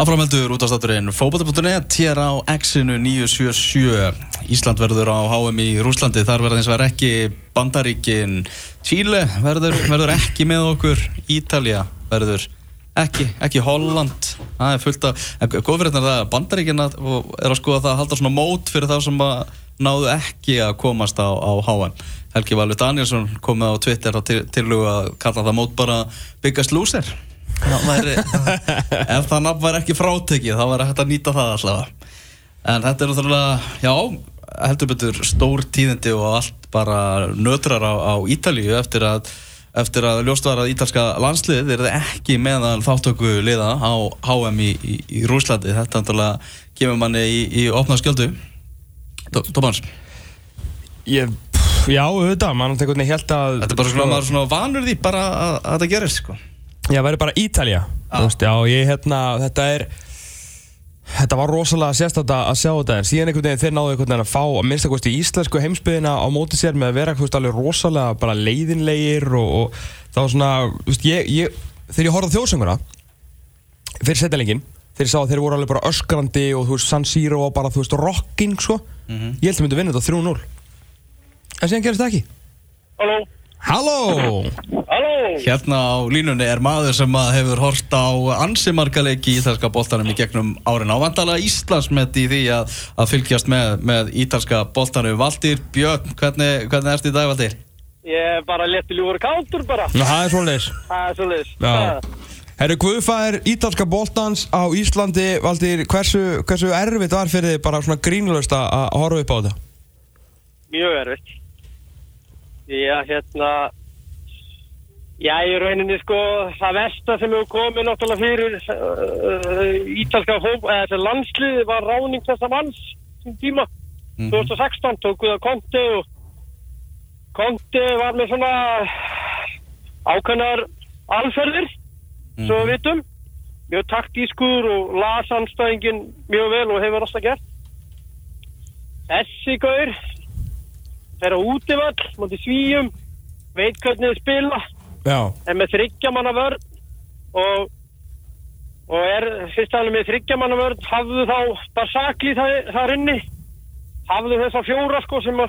Aframeldur út af státurinn Fókbata.net hér á X-inu 977 Ísland verður á HM í Rúslandi Þar verður eins og verður ekki Bandaríkin. Chile verður, verður ekki með okkur. Ítalja verður ekki, ekki Holland. Það er fullt af, góð fyrir þetta að Bandaríkin er að skoða það að halda svona mót fyrir það sem að náðu ekki að komast á, á HM Helgi Valur Danielsson komið á Twitter til, til að kalla það mót bara Biggest Loser væri, ef það nafn var ekki frátekið þá var hægt að nýta það allavega. En þetta er náttúrulega, já heldur betur stór tíðindi og allt bara nötrar á, á Ítalíu eftir að, eftir að ljóst var að ítalska landslið er ekki meðal þáttöku liða á HM í, í, í Rúslandi þetta náttúrulega kemur manni í, í opna skjöldu. Tómans Ég, já, auðvitað, mann tekur hérna helt að Þetta er bara svona, maður er svona vanur því bara að, að þetta gerist sko Já, verður bara Ítalja ah. Já, ég hérna, þetta er Þetta var rosalega sérstátt að sjá þetta en síðan einhvern veginn þeir náðu einhvern veginn að fá að minnst að íslensku heimsbyðina á móti sér með að vera alveg rosalega bara leiðinlegir og, og það var svona, veist, ég, ég, þegar ég horfði þjóðsönguna fyrir setjalengin, þegar ég sá að þeir voru alveg bara öskrandi og þú veist San Siro og bara þú veist rocking svo, mm -hmm. ég held að myndi vinna þetta 3-0 en síðan gerist það ekki Halló Halló! Halló! Hérna á línunni er maður sem hefur horst á ansimarkaleiki í Ítalska bóltanum í gegnum árin ávandala Íslandsmet í því að, að fylgjast með, með Ítalska bóltanum. Valdir Björn, hvernig, hvernig erst í dag Valdir? Ég er bara lettiljúur kántur bara. Ná, það er svolítið. Það er svolítið. Já. Herru, hvað er Ítalska bóltans á Íslandi, Valdir, hversu, hversu erfitt var fyrir þið bara svona grínlöst að horfa upp á þetta? Mjög erfitt. Já, hérna Já, í rauninni sko það versta sem hefur komið náttúrulega fyrir uh, ítalska hóp eða þessi landslið var ráning þessa manns sem tíma, mm -hmm. 2016 tókuð að Konti og Konti var með svona ákveðnar alferðir mm -hmm. svo við vitum mjög taktískur og lasanstæðingin mjög vel og hefur alltaf gert þessi gaur á útivall mútið svíjum veit hvernig þið spila Já. er með þryggjamanna vörð og, og er fyrst aðeins með þryggjamanna vörð hafðu þá bara sakli það, þar inni hafðu þessa fjóra sko sem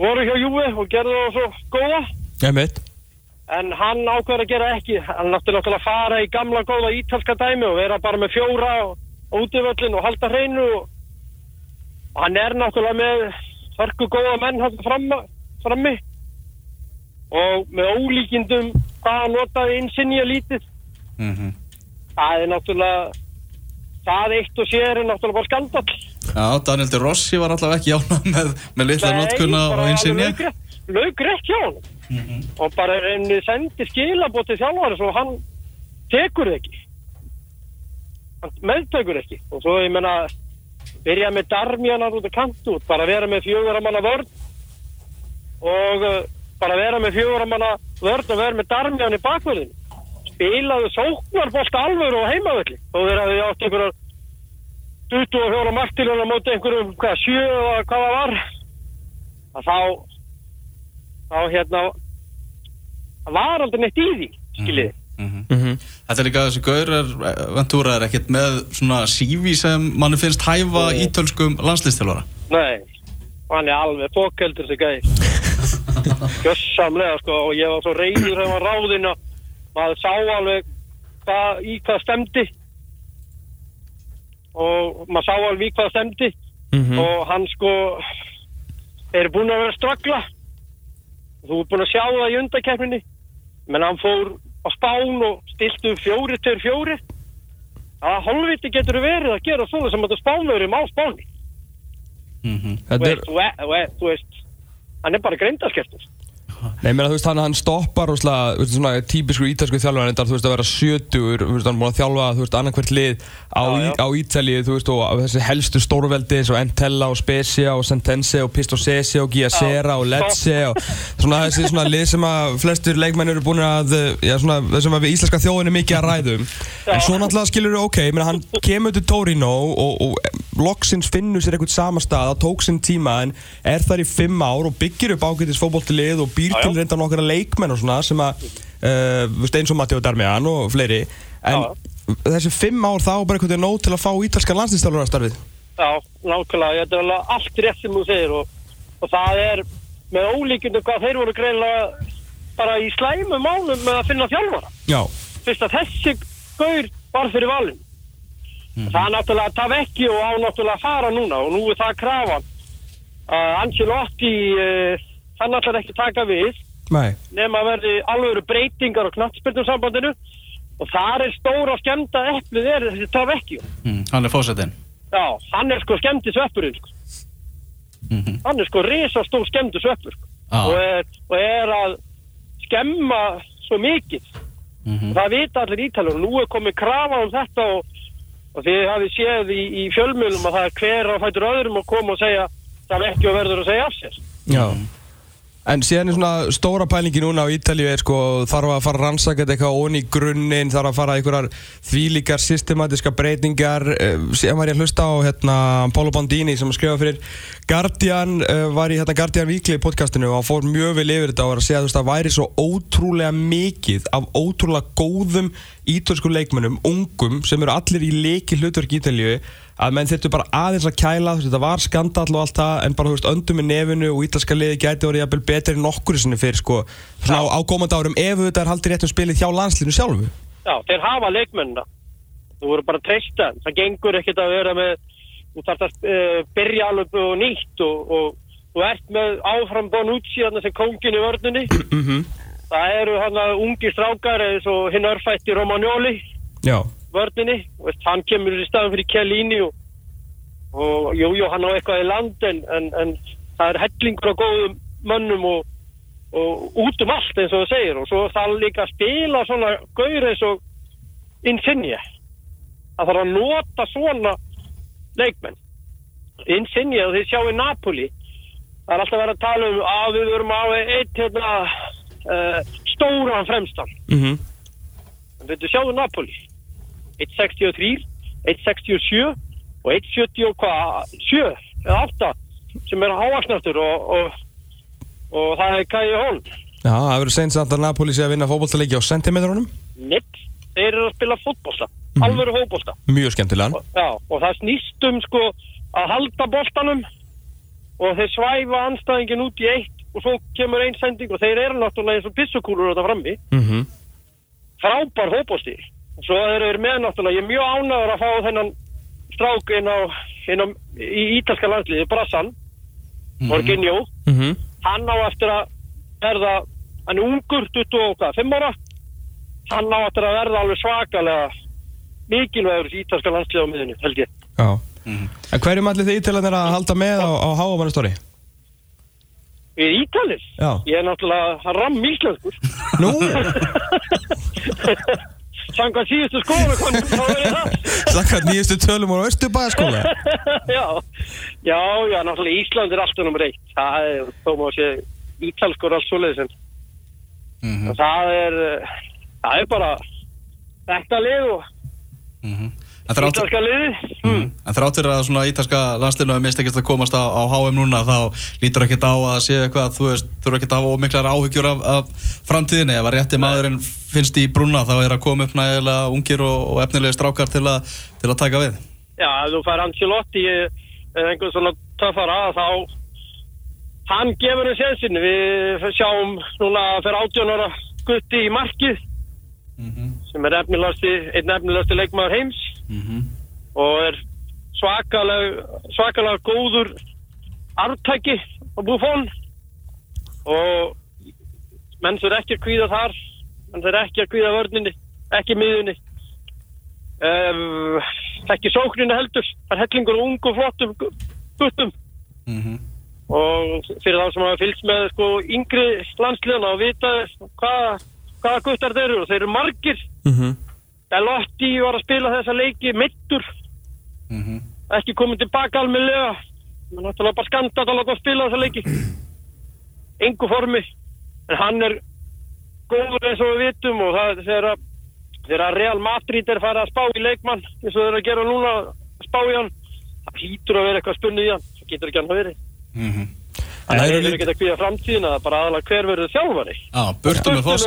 voru hjá Júi og gerðu það svo góða Einmitt. en hann ákveður að gera ekki hann nátti náttúrulega að fara í gamla góða ítalska dæmi og vera bara með fjóra á útivöllin og halda hreinu og, og hann er náttúrulega með hörku góða menn frammi og með ólíkindum hvað hann notaði innsinni að lítið. Mm -hmm. það er náttúrulega það eitt og sér er náttúrulega bara skandall. Já, Daniel de Rossi var alltaf ekki ána með, með litla notkunna og innsinni Laugur ekki á hann mm -hmm. og bara einni sendi skilabóti þjálfari svo hann tekur ekki. Hann meðtekur ekki. Og svo ég menna byrja með darmjanar út af kantu bara vera með fjöguramanna vörd og uh, bara vera með fjöguramanna vörd og vera með darmjan í bakverðin spilaðu sóknarbolt alveg og heimavöldi og þeir hafði átt einhverjar 24 martiljónar moti einhverjum hvað, 7 eða hvað það var. Að þá þá hérna það var aldrei neitt í því skiljiði. Mm -hmm. Þetta er líka þessi gaurar eh, Ventúra er ekkert með svona sífi sem manni finnst hæfa Nei. ítölskum landslýstilvara Nei, hann er alveg fokkeldur þessi gæði Gjössamlega sko og ég var svo reyður þegar maður ráðinn og maður sá alveg hvað, í hvað stemdi og maður sá alveg í hvað stemdi mm -hmm. og hann sko er búin að vera stragla þú er búin að sjá það í undakefninni menn hann fór á spán og stiltu fjóri til fjóri að holviti getur verið að gera svona sem þetta spánverum á spáni. Mm -hmm. þú veist, er... þú veist hann er bara greindaskeftur Nei, mér að þú veist, hann, hann stoppar úrslega, þú veist, svona típisku ítalsku þjálfur, þú veist, að vera 70, þú veist, hann búin að þjálfa, þú veist, annarkvært lið á, já, já. á Ítalið, þú veist, og þessi helstu stórveldi eins og Entella og Spezia og Sentense og Pistosese og Giacera og Lecce og svona þessi svona lið sem að flestur leikmenn eru búin að, já, svona þessum að við íslenska þjóðin er mikið að ræðum. En svo náttúrulega skilur við, ok, að hann kemur til Torino og, og loksins finnur sér eitthvað sama stað, það tók sinn tíma en er þar í fimm ár og byggir upp ágætis fókbóltilið og býr til reynda nokkara leikmenn og svona sem að uh, eins og Matteo Darmian og fleiri. En þessi fimm ár þá bara einhvern veginn nóg til að fá ítalskan landslýstálur að starfið? Já, nákvæmlega, þetta er alveg allt rétt sem þú segir og, og það er með ólíkjöndu hvað þeir voru greinlega bara í slæmu málum með að finna þjálfara. Já, Fyrst að þessi gaur var fyrir valin. Það er náttúrulega taf ekki og á náttúrulega að fara núna og nú er það krafan. Uh, Ancelotti, uh, hann ætlar ekki að taka við nei nema að verði alveg breytingar á knattspyrnusambandinu og þar er stóra skemmta eplið er þessi taf ekki. mm, hann er fósettin Já, hann er sko skemmti sveppurinn sko. mm hann er sko risastór skemmtu sveppur sko. Ah. og, er, og er að skemma svo mikið -hmm. og það vita allir ítalur og nú er komið krafa um þetta og, og þið hafið séð í, í fjölmjölum að það er hver á fætur öðrum að koma og segja það er ekki að verður að segja af sér. Já. En síðan er svona stóra pælingi núna á Ítalíu er sko þarf að fara að rannsaka þetta eitthvað onni í grunninn, þarf að fara einhverjar þvílíkar systematiska breytingar. Eh, síðan var ég að hlusta á hérna Pálo Bandini sem skrifa fyrir Guardian, uh, var í hérna Guardian Weekly podcastinu og hann fór mjög vel yfir þetta og var að segja að þú veist það væri svo ótrúlega mikið af ótrúlega góðum ítalsku leikmönnum, ungum sem eru allir í leiki hlutverk Ítalíu að menn þurftu bara aðeins að kæla þetta var skandall og allt það en bara þú veist öndum með nefinu og ítalska liði gæti orðið jafnvel betri en nokkur sinni fyrir sko. Svona á, á komandi árum ef þetta er haldið rétt um spilið hjá landslinu sjálfu. Já, þeir hafa leikmennina. Þú voru bara að treysta það gengur ekkert að vera með þú þarf að uh, byrja alveg og nýtt og, og þú ert með áfram Bonucci sem kóngin í vörnunni mm það eru hann að ungi strákar eins og hinn örfætti Romagnoli Já, vörninni. Veist, hann kemur í staðan fyrir Chiellini og, og jú, jú, hann á eitthvað í land en, en, en það er hellingur á góðum mönnum og, og út um allt eins og það segir. Og svo það líka að spila svona gaur eins og Insigne. Það þarf að nota svona leikmenn. Insigne þið sjáu Napoli. Það er alltaf verið að tala um að við verum á eitt hérna, uh, stóran fremstan. Mm En veitu, sjáðu Napoli? 1.63, 1.67 og 1.70 og hvað? 7 eða 8 sem er hávaksnastur og, og, og það er Kai Hól Já, það verður seint samt að Napoli sé að vinna fótboltaleiki á sentimetrunum. Nitt, þeir eru að spila fótbolta Mhm. alvöru fótbolta. Mjög skemmtilegan. Og, já, og það snýst um sko að halda boltanum og þeir svæfa anstæðingin út í eitt og svo kemur einn sending og þeir eru náttúrulega eins og pissukúlur þetta frammi. Mm frábær fótbolti. Og svo eru þeir með náttúrulega ég er mjög ánægur að fá þennan strák inn á, inn á í ítalska landsliði, Brassan Morginjó, -hmm. hann á eftir að verða, hann er ungur 25 ára. Hann á eftir að verða alveg svakalega mikilvægur í ítalska landsliði á miðunni, held ég. Já. En hverjum allir þið ítalarnir að halda með á, á háamannistóri? Við Ítalir? Já. Ég er náttúrulega ramm íslenskur Nú, Samkvæmt síðustu skóla þá er ég það Sakkat nýjustu tölum úr Östubæðaskóla já, já, já, náttúrulega Ísland er alltaf nummer eitt. Það er, þó má sé, ítalskur alls svoleiðis en Mhm. það er, eh, það er bara þetta lið og En þrátt ítalska liði. mm. En þrátt fyrir að svona ítalska landslinu hefur mist ekkert að komast á, á HM núna þá lítur ekkert á að sé eitthvað þú veist, þú eru ekkert að hafa ómiklar áhyggjur af, af framtíðinni, ef að rétti maðurinn finnst í brúna þá er að koma upp nægilega ungir og, og efnilegi strákar til, a, til að taka við Já, ef þú fær Ancelotti eða einhvern svona töffara þá hann gefur henni sénsinn. Við sjáum núna fyrir 18 ára gutti í markið sem er efnilegasti, einn efnilegasti leikmaður heims og er svakalega, svakalega góður arftæki á Buffon og menn þurr ekki að kvíða þar menn þurr ekki að kvíða vörninni ekki miðunni um, ekki sókninu heldur. Það er hellingur ungu flottum gu- guttum. Og fyrir þá sem hafa fylgst með sko, yngri landsliðana og vita hvaða hvaða guttar þeir eru. Og þeir eru margir. Mm -hmm. Elotti var að spila þessa leiki mittur ekki komið tilbaka almennilega. Menn náttúrulega bara skanda að láta að spila þessa leiki. Engu formi. En hann er góður eins og við vitum og það er þegar að þegar Real Madrid er farið að spá í leikmann eins og þeir eru að gera núna að spá í hann það hlýtur að vera eitthvað spunnið í hann. Það getur ekki hann að verið En það eru er ekki að kvíða framtíðina það er bara aðalega hver verður þjálfari. Já, burtu með, fós,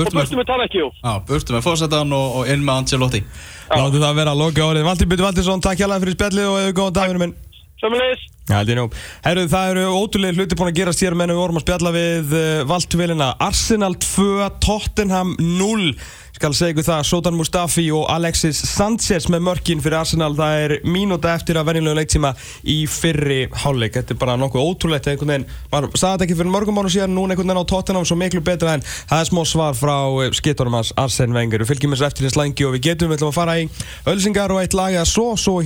með, og Burtu með, burtu með Tavekki já, burtu með fósettan og, og inn með Ancelotti. Láttu það vera að loka orðið Valdi Byttu Valdinsson, takk hjálpa fyrir spjallið og hefur góðan daginu minn. Sömmulegis Já, er. Herru, það eru ótrúlega hluti búin að gera sér menn við vorum að spjalla við uh, Valtvilina Arsenal 2, Tottenham 0 skal segja ykkur það, Sotan Mustafi og Alexis Sanchez með mörkin fyrir Arsenal, það er mínúta eftir að venjulegu leiktíma í fyrri hálfleik, þetta er bara nokkuð ótrúlegt. Einhvern veginn, maður sagði þetta ekki fyrir mörgum mánu síðan núna einhvern veginn á Tottenham svo miklu betra en það er smá svar frá skittorum hans Arsene Wenger, við fylgjum þessu eftir í slangi og við getum, við ætlum að fara í ölsingar og eitt lag að svo, svo